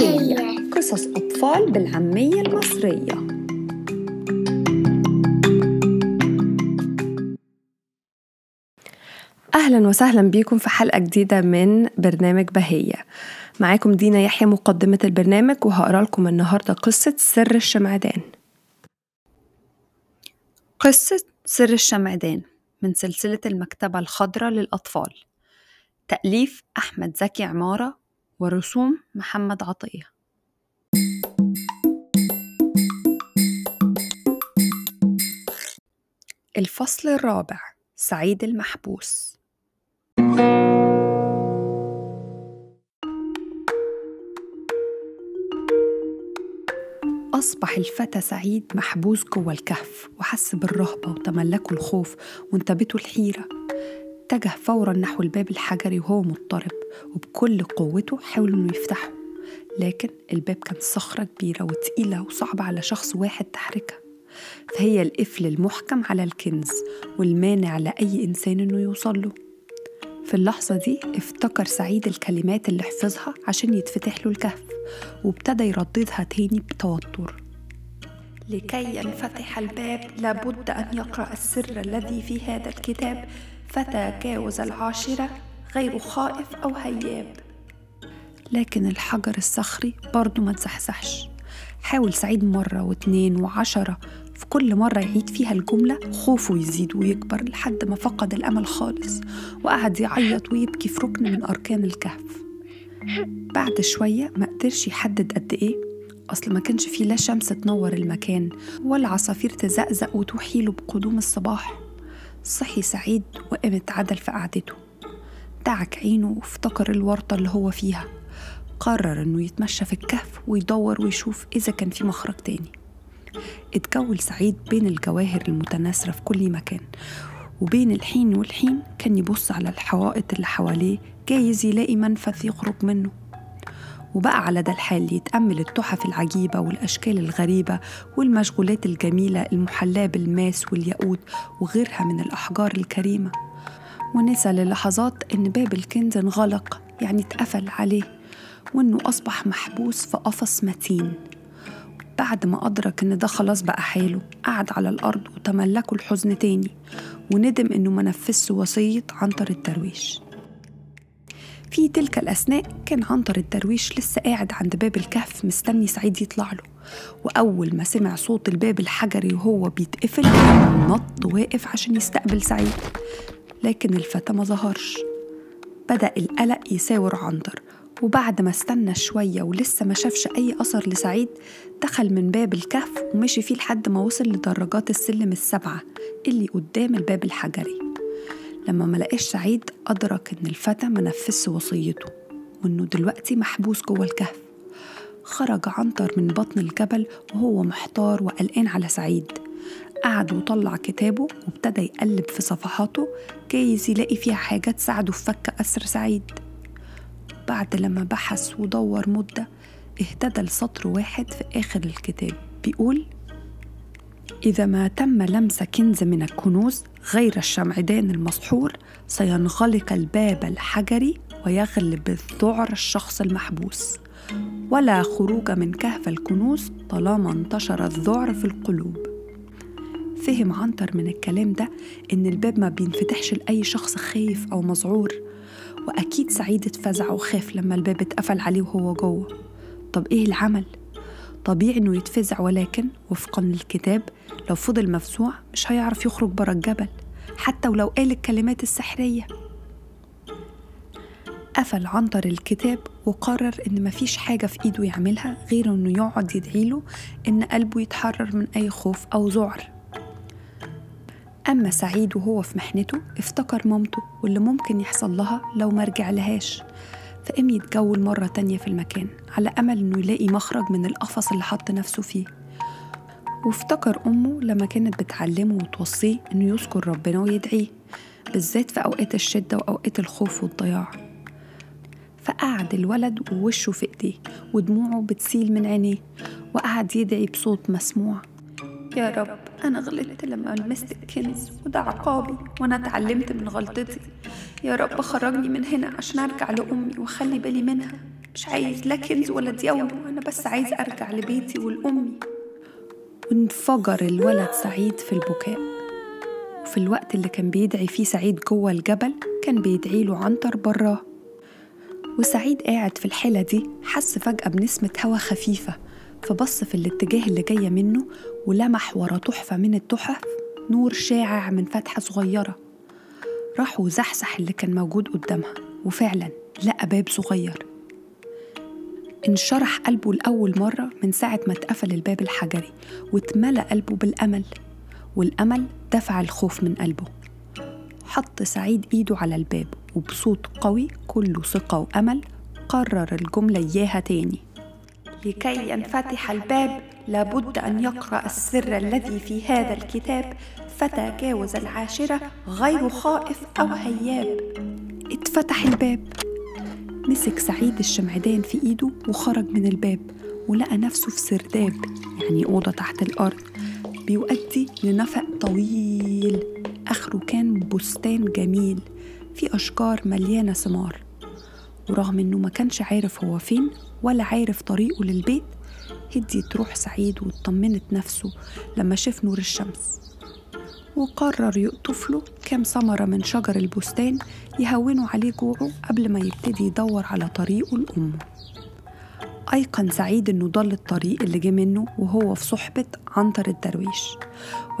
بهية قصص أطفال بالعامية المصرية. أهلا وسهلا بيكم في حلقة جديدة من برنامج بهية. معاكم دينا يحيى مقدمة البرنامج وهقرأ لكم النهاردة قصة سر الشمعدان. قصة سر الشمعدان من سلسلة المكتبة الخضراء للأطفال. تأليف أحمد زكي عمارة ورسوم محمد عطية. الفصل الرابع سعيد المحبوس. أصبح الفتى سعيد محبوس جوه الكهف وحس بالرهبة وتملكه الخوف وانتابته الحيرة. اتجه فورا نحو الباب الحجري وهو مضطرب. وبكل قوته حاول إنه يفتحه لكن الباب كان صخرة كبيرة وتقيلة وصعبة على شخص واحد تحركها. فهي القفل المحكم على الكنز والمانع لأي إنسان إنه يوصل له. في اللحظة دي افتكر سعيد الكلمات اللي حفظها عشان يتفتح له الكهف وابتدى يرددها تاني بتوتر. لكي ينفتح الباب لابد أن يقرأ السر الذي في هذا الكتاب. فتى جاوز العاشرة. غير خائف أو هياب. لكن الحجر الصخري برضه ما تزحزحش. حاول سعيد مرة واتنين وعشرة في كل مرة يعيد فيها الجملة خوفه يزيد ويكبر لحد ما فقد الأمل خالص وقعد يعيط ويبكي في ركن من أركان الكهف. بعد شوية ما قدرش يحدد قد إيه. أصل ما كانش فيه لا شمس تنور المكان ولا عصافير تزقزق وتوحيله بقدوم الصباح. صحي سعيد وقام اتعدل في قعدته. دعك عينه وافتكر الورطة اللي هو فيها. قرر إنه يتمشى في الكهف ويدور ويشوف إذا كان في مخرج تاني. اتجول سعيد بين الجواهر المتناثرة في كل مكان وبين الحين والحين كان يبص على الحوائط اللي حواليه جايز يلاقي منفذ يخرج منه. وبقى على ده الحال يتأمل التحف العجيبة والأشكال الغريبة والمشغولات الجميلة المحلاة بالماس والياقوت وغيرها من الأحجار الكريمة. ونسى للحظات إن باب الكنز انغلق يعني اتقفل عليه وإنه أصبح محبوس في قفص متين. بعد ما أدرك إن ده خلاص بقى حاله قعد على الأرض وتملكه الحزن تاني وندم إنه ما نفذش وصية عنتر الدرويش. في تلك الأثناء كان عنتر الدرويش لسه قاعد عند باب الكهف مستني سعيد يطلع له. وأول ما سمع صوت الباب الحجري وهو بيتقفل نط واقف عشان يستقبل سعيد. لكن الفتى ما ظهرش. بدأ القلق يساور عنتر وبعد ما استنى شوية ولسه ما شافش أي أثر لسعيد دخل من باب الكهف ومشي فيه لحد ما وصل لدرجات السلم السبعة اللي قدام الباب الحجري. لما ما لقاش سعيد أدرك إن الفتى ما نفذش وصيته وإنه دلوقتي محبوس جوه الكهف. خرج عنتر من بطن الجبل وهو محتار وقلقان على سعيد. قعد وطلع كتابه وابتدى يقلب في صفحاته جايز يلاقي فيها حاجة تساعده في فك أسر سعيد. بعد لما بحث ودور مدة اهتدى لسطر واحد في آخر الكتاب. بيقول إذا ما تم لمس كنز من الكنوز غير الشمعدان المسحور سينغلق الباب الحجري ويغلب الذعر الشخص المحبوس. ولا خروج من كهف الكنوز طالما انتشر الذعر في القلوب. فهم عنتر من الكلام ده إن الباب ما بينفتحش لأي شخص خايف أو مذعور وأكيد سعيد اتفزع وخاف لما الباب اتقفل عليه وهو جوه. طب إيه العمل؟ طبيعي إنه يتفزع ولكن وفقا للكتاب لو فضل مفزوع مش هيعرف يخرج برا الجبل حتى ولو قال الكلمات السحرية. قفل عنتر الكتاب وقرر إن مفيش حاجة في إيده يعملها غير إنه يقعد يدعيله إن قلبه يتحرر من أي خوف أو ذعر. أما سعيد وهو في محنته افتكر مامته واللي ممكن يحصل لها لو ما رجع لهاش. فقام يتجول مرة تانية في المكان على أمل إنه يلاقي مخرج من القفص اللي حط نفسه فيه. وافتكر أمه لما كانت بتعلمه وتوصيه إنه يذكر ربنا ويدعيه بالذات في أوقات الشدة وأوقات الخوف والضياع. فقعد الولد ووشه في إيديه ودموعه بتسيل من عينيه وقعد يدعي بصوت مسموع. يا رب أنا غلطت لما لمست الكنز وده عقابي وأنا اتعلمت من غلطتي. يا رب خرجني من هنا عشان أرجع لأمي وأخلي بالي منها. مش عايز لا كنز ولا دياولو أنا بس عايز أرجع لبيتي ولأمي. وانفجر الولد سعيد في البكاء. وفي الوقت اللي كان بيدعي فيه سعيد جوه الجبل كان بيدعي له عنتر براه. وسعيد قاعد في الحالة دي حس فجأة بنسمة هوا خفيفة. فبص في الاتجاه اللي جاية منه ولمح ورا تحفة من التحف نور شاعع من فتحة صغيرة. راح وزحزح اللي كان موجود قدامها وفعلا لقى باب صغير. انشرح قلبه لأول مرة من ساعة ما اتقفل الباب الحجري واتملى قلبه بالأمل والأمل دفع الخوف من قلبه. حط سعيد إيده على الباب وبصوت قوي كله ثقة وأمل قرر الجملة إياها تاني. لكي ينفتح الباب لابد أن يقرأ السر الذي في هذا الكتاب فتى جاوز العاشرة غير خائف أو هياب. اتفتح الباب. مسك سعيد الشمعدان في إيده وخرج من الباب ولقى نفسه في سرداب يعني أوضة تحت الأرض. بيؤدي لنفق طويل. آخره كان بستان جميل. في أشجار مليانة ثمار. ورغم إنه ما كانش عارف هو فين ولا عارف طريقه للبيت هديت روح سعيد واطمنت نفسه لما شاف نور الشمس. وقرر يقطف له كام ثمرة من شجر البستان يهونوا عليه جوعه قبل ما يبتدي يدور على طريقه لأمه. أيقن سعيد إنه ضل الطريق اللي جه منه وهو في صحبة عنتر الدرويش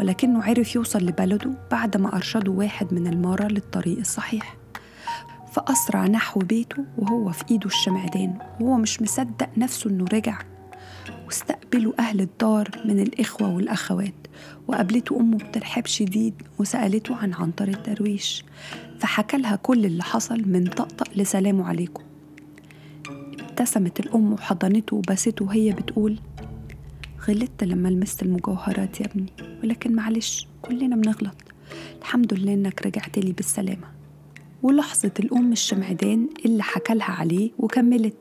ولكنه عرف يوصل لبلده بعد ما أرشده واحد من المارة للطريق الصحيح. فأسرع نحو بيته وهو في إيده الشمعدان وهو مش مصدق نفسه إنه رجع. واستقبلوا أهل الدار من الإخوة والأخوات وقابلته أمه بترحاب شديد وسألته عن عنتر الدرويش. فحكى لها كل اللي حصل من طقطق لسلام عليكم. ابتسمت الأم وحضنته وبسته وهي بتقول غلطت لما لمست المجوهرات يا ابني ولكن معلش كلنا بنغلط. الحمد لله إنك رجعت لي بالسلامة. ولحظة الأم الشمعدان اللي حكى لها عليه وكملت.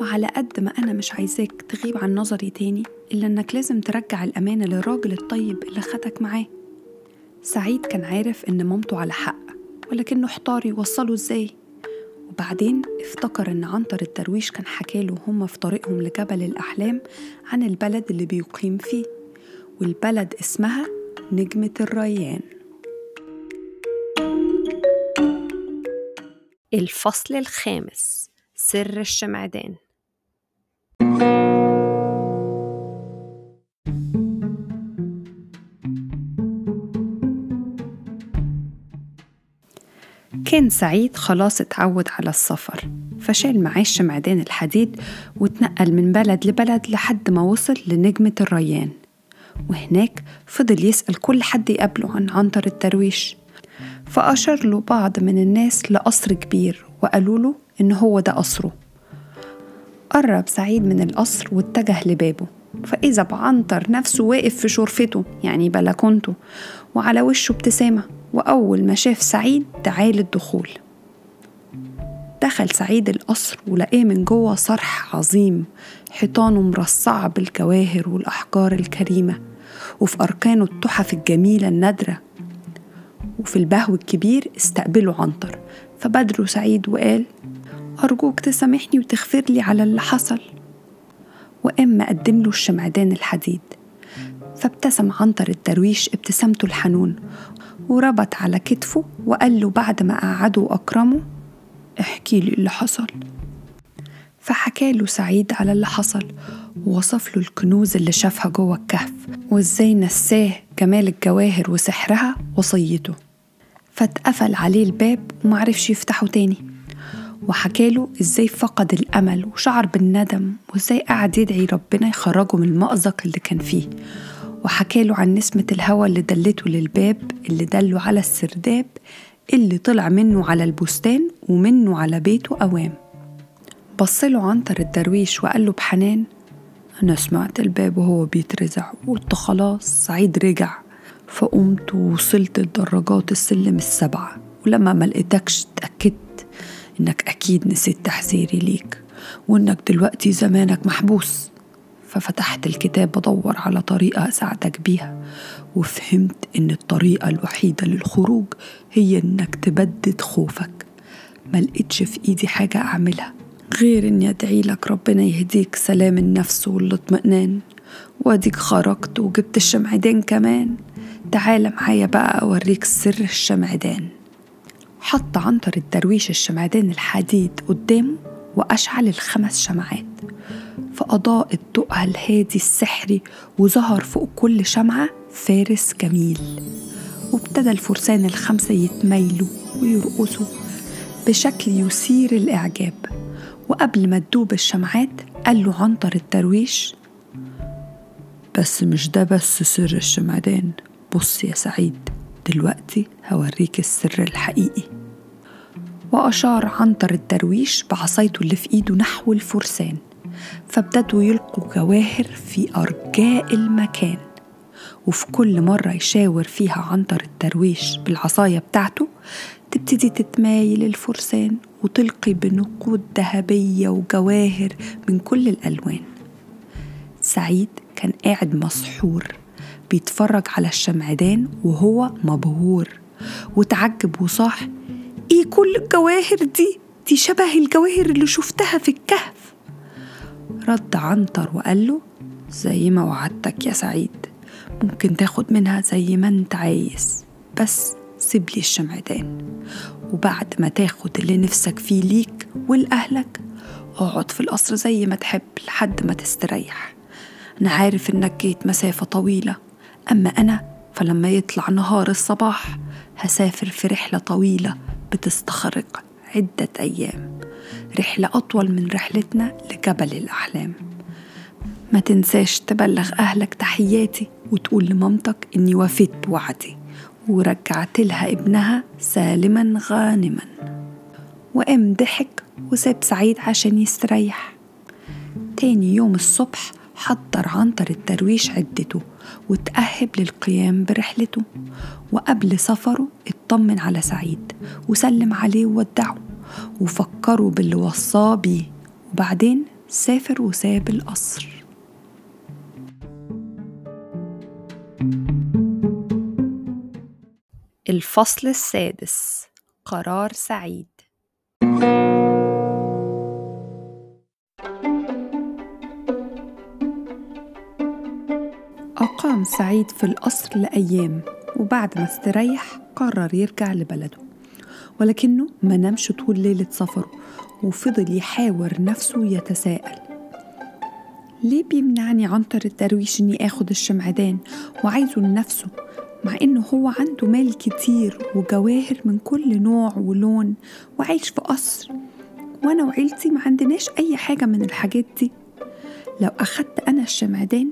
وعلى قد ما أنا مش عايزاك تغيب عن نظري تاني إلا إنك لازم ترجع الأمانة للراجل الطيب اللي خدك معاه. سعيد كان عارف إن مامته على حق ولكنه احتار يوصله إزاي. وبعدين افتكر إن عنتر الدرويش كان حكاله هما في طريقهم لجبل الأحلام عن البلد اللي بيقيم فيه والبلد اسمها نجمة الريان. الفصل الخامس سر الشمعدان. كان سعيد خلاص اتعود على السفر فشال معاه الشمعدان الحديد واتنقل من بلد لبلد لحد ما وصل لنجمة الريان. وهناك فضل يسأل كل حد يقابله عن عنتر الدرويش فأشار له بعض من الناس لقصر كبير وقالوا له إن هو ده قصره. قرب سعيد من القصر واتجه لبابه فإذا بعنتر نفسه واقف في شرفته يعني بلكونته وعلى وشه ابتسامة وأول ما شاف سعيد دعاه للدخول. دخل سعيد القصر ولقاه من جوه صرح عظيم حيطانه مرصعة بالجواهر والأحجار الكريمة وفي أركانه التحف الجميلة النادرة. وفي البهو الكبير استقبله عنتر. فبدره سعيد وقال أرجوك تسامحني وتغفر لي على اللي حصل. وقام مقدم له الشمعدان الحديد. فابتسم عنتر الدرويش ابتسامته الحنون وربط على كتفه وقال له بعد ما قعده وأكرمه احكي لي اللي حصل. فحكى له سعيد على اللي حصل ووصف له الكنوز اللي شافها جوه الكهف وإزاي نساه جمال الجواهر وسحرها وصيته. فاتقفل عليه الباب ومعرفش يفتحه تاني. وحكاله إزاي فقد الأمل وشعر بالندم وإزاي قعد يدعي ربنا يخرجه من المأزق اللي كان فيه. وحكاله عن نسمة الهوى اللي دلته للباب اللي دله على السرداب اللي طلع منه على البستان ومنه على بيته أوام. بصله عنتر الدرويش وقال له بحنان أنا سمعت الباب وهو بيترزع وقلت خلاص سعيد رجع. فقمت ووصلت لدرجات السلم السبعة. ولما ما لقيتكش اتأكدت إنك أكيد نسيت تحذيري ليك وإنك دلوقتي زمانك محبوس. ففتحت الكتاب بدور على طريقة أساعدك بيها وفهمت إن الطريقة الوحيدة للخروج هي إنك تبدد خوفك. ما لقيتش في إيدي حاجة أعملها. غير إني أدعي لك ربنا يهديك سلام النفس والاطمئنان. وأديك خرجت وجبت الشمعدان كمان. تعال معايا بقى أوريك سر الشمعدان. حط عنتر الدرويش الشمعدان الحديد قدامه وأشعل الخمس شمعات. فأضاءت ضوءها الهادي السحري وظهر فوق كل شمعة فارس جميل. وابتدى الفرسان الخمسة يتميلوا ويرقصوا بشكل يثير الإعجاب. وقبل ما تدوب الشمعات قال له عنتر الدرويش بس مش ده بس سر الشمعدان بص يا سعيد دلوقتي هوريك السر الحقيقي. وأشار عنتر الدرويش بعصايته اللي في إيده نحو الفرسان فابتدوا يلقوا جواهر في أرجاء المكان. وفي كل مرة يشاور فيها عنتر الدرويش بالعصاية بتاعته تبتدي تتمايل الفرسان وتلقي بنقود ذهبية وجواهر من كل الألوان. سعيد كان قاعد مسحور بيتفرج على الشمعدان وهو مبهور. وتعجب وصاح إيه كل الجواهر دي؟ دي شبه الجواهر اللي شفتها في الكهف. رد عنتر وقال له زي ما وعدتك يا سعيد ممكن تاخد منها زي ما انت عايز بس سيب لي الشمعدان. وبعد ما تاخد اللي نفسك فيه ليك ولأهلك اقعد في القصر زي ما تحب لحد ما تستريح. أنا عارف إنك جيت مسافة طويلة أما أنا فلما يطلع نهار الصباح هسافر في رحلة طويلة بتستغرق عدة أيام. رحلة أطول من رحلتنا لجبل الأحلام. ما تنساش تبلغ أهلك تحياتي وتقول لمامتك إني وفيت بوعدي. ورجعت لها ابنها سالما غانما. وقام ضحك وساب سعيد عشان يستريح. تاني يوم الصبح حضر عنتر الدرويش عدته وتأهب للقيام برحلته. وقبل سفره اطمن على سعيد وسلم عليه وودعه وفكروا باللي وصاه بيه. وبعدين سافر وساب القصر. الفصل السادس. قرار سعيد. أقام سعيد في القصر لأيام وبعد ما استريح قرر يرجع لبلده. ولكنه ما نامش طول ليلة سفره وفضل يحاور نفسه يتساءل. ليه بيمنعني عنتر الدرويش إني آخد الشمعدان وعايزه لنفسه؟ مع إنه هو عنده مال كتير وجواهر من كل نوع ولون وعايش في قصر. وأنا وعيلتي ما عندناش أي حاجة من الحاجات دي. لو أخدت أنا الشمعدان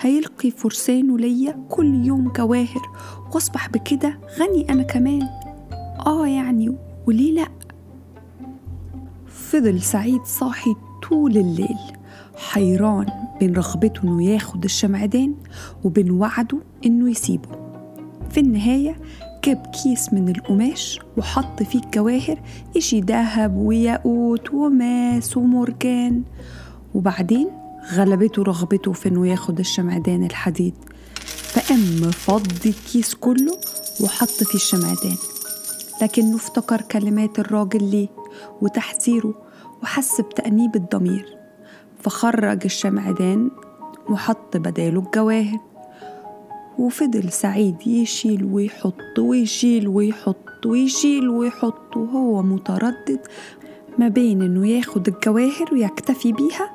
هيلقي فرسانه ليا كل يوم جواهر واصبح بكده غني أنا كمان. آه يعني وليه لأ؟ فضل سعيد صاحي طول الليل حيران بين رغبته إنه ياخد الشمعدان وبين وعده إنه يسيبه. في النهاية جاب كيس من القماش وحط فيه الجواهر إشي دهب وياقوت وماس ومرجان. وبعدين غلبته رغبته في إنه ياخد الشمعدان الحديد. فقام مفضي الكيس كله وحط فيه الشمعدان. لكنه افتكر كلمات الراجل ليه وتحذيره وحس بتأنيب الضمير. فخرج الشمعدان وحط بداله الجواهر وفضل سعيد يشيل ويحط ويشيل ويحط ويشيل ويحط وهو متردد ما بين إنه ياخد الجواهر ويكتفي بيها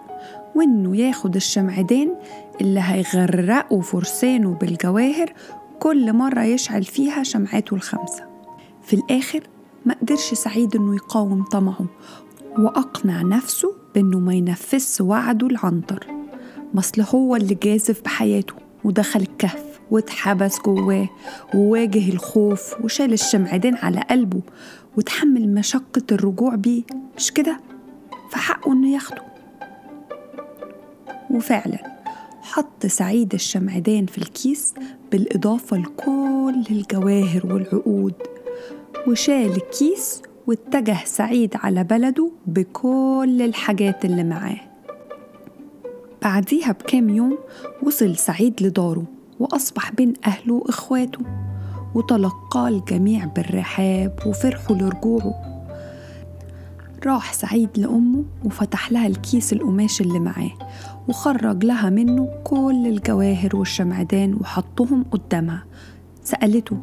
وإنه ياخد الشمعدان اللي هيغرقوا فرسانه بالجواهر كل مرة يشعل فيها شمعاته الخمسة. في الآخر ما قدرش سعيد إنه يقاوم طمعه وأقنع نفسه بإنه ما ينفذش وعده العنتر. مصل هو اللي جازف بحياته ودخل الكهف. واتحبس جواه وواجه الخوف وشال الشمعدان على قلبه وتحمل مشقة الرجوع بيه. مش كده؟ فحقه إنه ياخده. وفعلا حط سعيد الشمعدان في الكيس بالإضافة لكل الجواهر والعقود وشال الكيس واتجه سعيد على بلده بكل الحاجات اللي معاه. بعديها بكام يوم وصل سعيد لداره. وأصبح بين أهله وإخواته وتلقاه الجميع بالرحاب وفرحوا لرجوعه راح سعيد لأمه وفتح لها الكيس القماش اللي معاه وخرج لها منه كل الجواهر والشمعدان وحطهم قدامها سألته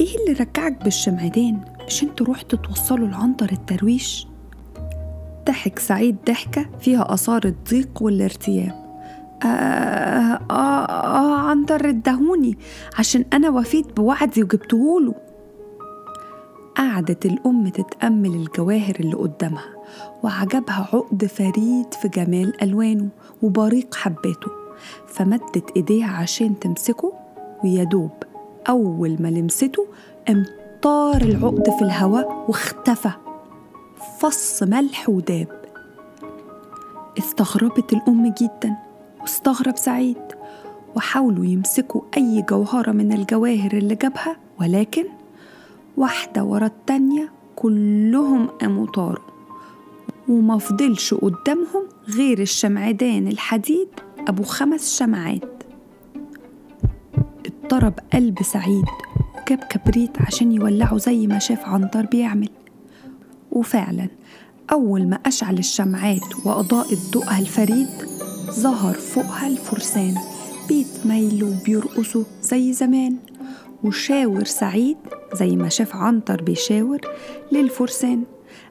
إيه اللي رجعك بالشمعدان؟ مش أنتوا رحتوا توصلوا لعنتر الترويش؟ ضحك سعيد ضحكة فيها آثار الضيق والارتياب آه, آه, آه, عنتر ادهوني عشان أنا وفيت بوعدي وجبتهوله. قعدت الأم تتأمل الجواهر اللي قدامها وعجبها عقد فريد في جمال ألوانه وبريق حباته فمدت إيديها عشان تمسكه ويدوب أول ما لمسته امطار العقد في الهواء واختفى فص ملح وداب. استغربت الأم جدا. واستغرب سعيد. وحاولوا يمسكوا أي جوهرة من الجواهر اللي جابها ولكن واحدة ورا التانية كلهم قاموا طاروا. وما فضلش قدامهم غير الشمعدان الحديد أبو خمس شمعات. اضطرب قلب سعيد. وجاب كبريت عشان يولعه زي ما شاف عنتر بيعمل. وفعلا أول ما أشعل الشمعات وأضاءت ضوءها الفريد ظهر فوقها الفرسان. بيتميلوا وبيرقصوا زي زمان. وشاور سعيد زي ما شاف عنتر بيشاور للفرسان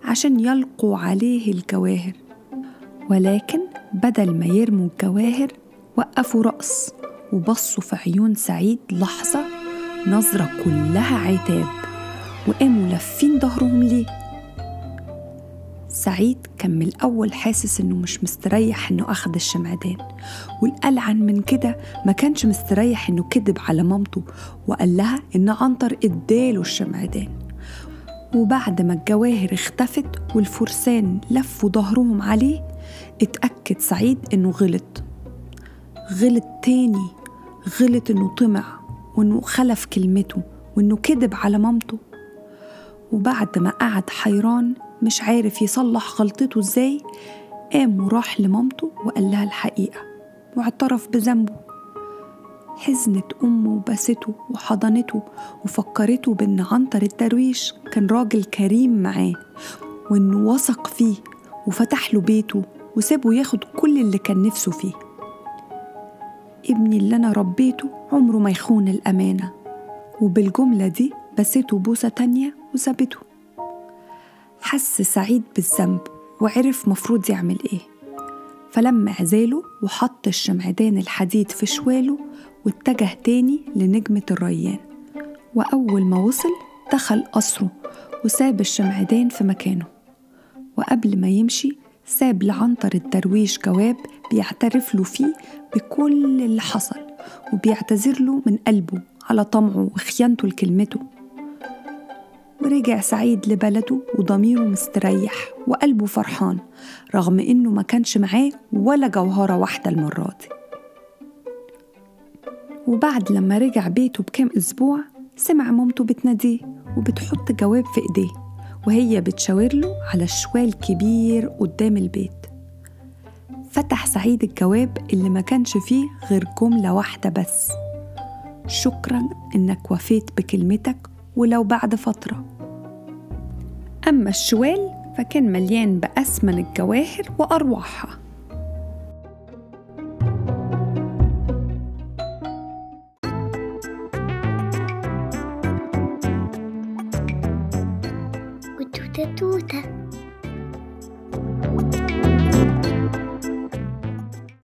عشان يلقوا عليه الجواهر. ولكن بدل ما يرموا الجواهر وقفوا رأس وبصوا في عيون سعيد لحظة نظرة كلها عتاب. وقاموا لافين ظهرهم ليه؟ سعيد كان من الأول حاسس إنه مش مستريح إنه أخد الشمعدان والألعن من كده ما كانش مستريح إنه كذب على مامته وقال لها إن عنتر إداله الشمعدان. وبعد ما الجواهر اختفت والفرسان لفوا ظهرهم عليه اتأكد سعيد إنه غلط. غلط تاني غلط إنه طمع وإنه خلف كلمته وإنه كذب على مامته. وبعد ما قعد حيران مش عارف يصلح غلطته إزاي قام وراح لمامته وقال لها الحقيقة واعترف بذنبه. حزنت أمه وبسته وحضنته وفكرته بأن عنتر الدرويش كان راجل كريم معاه وإنه وثق فيه وفتح له بيته وسابه ياخد كل اللي كان نفسه فيه. ابني اللي أنا ربيته عمره ما يخون الأمانة وبالجملة دي بسيته بوسة تانية وسابته. حس سعيد بالذنب وعرف مفروض يعمل إيه. فلما عزاله وحط الشمعدان الحديد في شواله واتجه تاني لنجمة الريان. وأول ما وصل دخل قصره وساب الشمعدان في مكانه. وقبل ما يمشي ساب لعنتر الدرويش جواب بيعترف له فيه بكل اللي حصل وبيعتذر له من قلبه على طمعه وخيانته لكلمته. ورجع سعيد لبلده وضميره مستريح وقلبه فرحان رغم إنه ما كانش معاه ولا جوهرة واحدة المرة دي. وبعد لما رجع بيته بكام أسبوع سمع مامته بتناديه وبتحط جواب في إيديه وهي بتشاور له على شوال كبير قدام البيت. فتح سعيد الجواب اللي ما كانش فيه غير جملة واحدة بس. شكرا إنك وفيت بكلمتك ولو بعد فترة. أما الشوال فكان مليان بأثمن الجواهر وأرواحها. وتوتة توتة.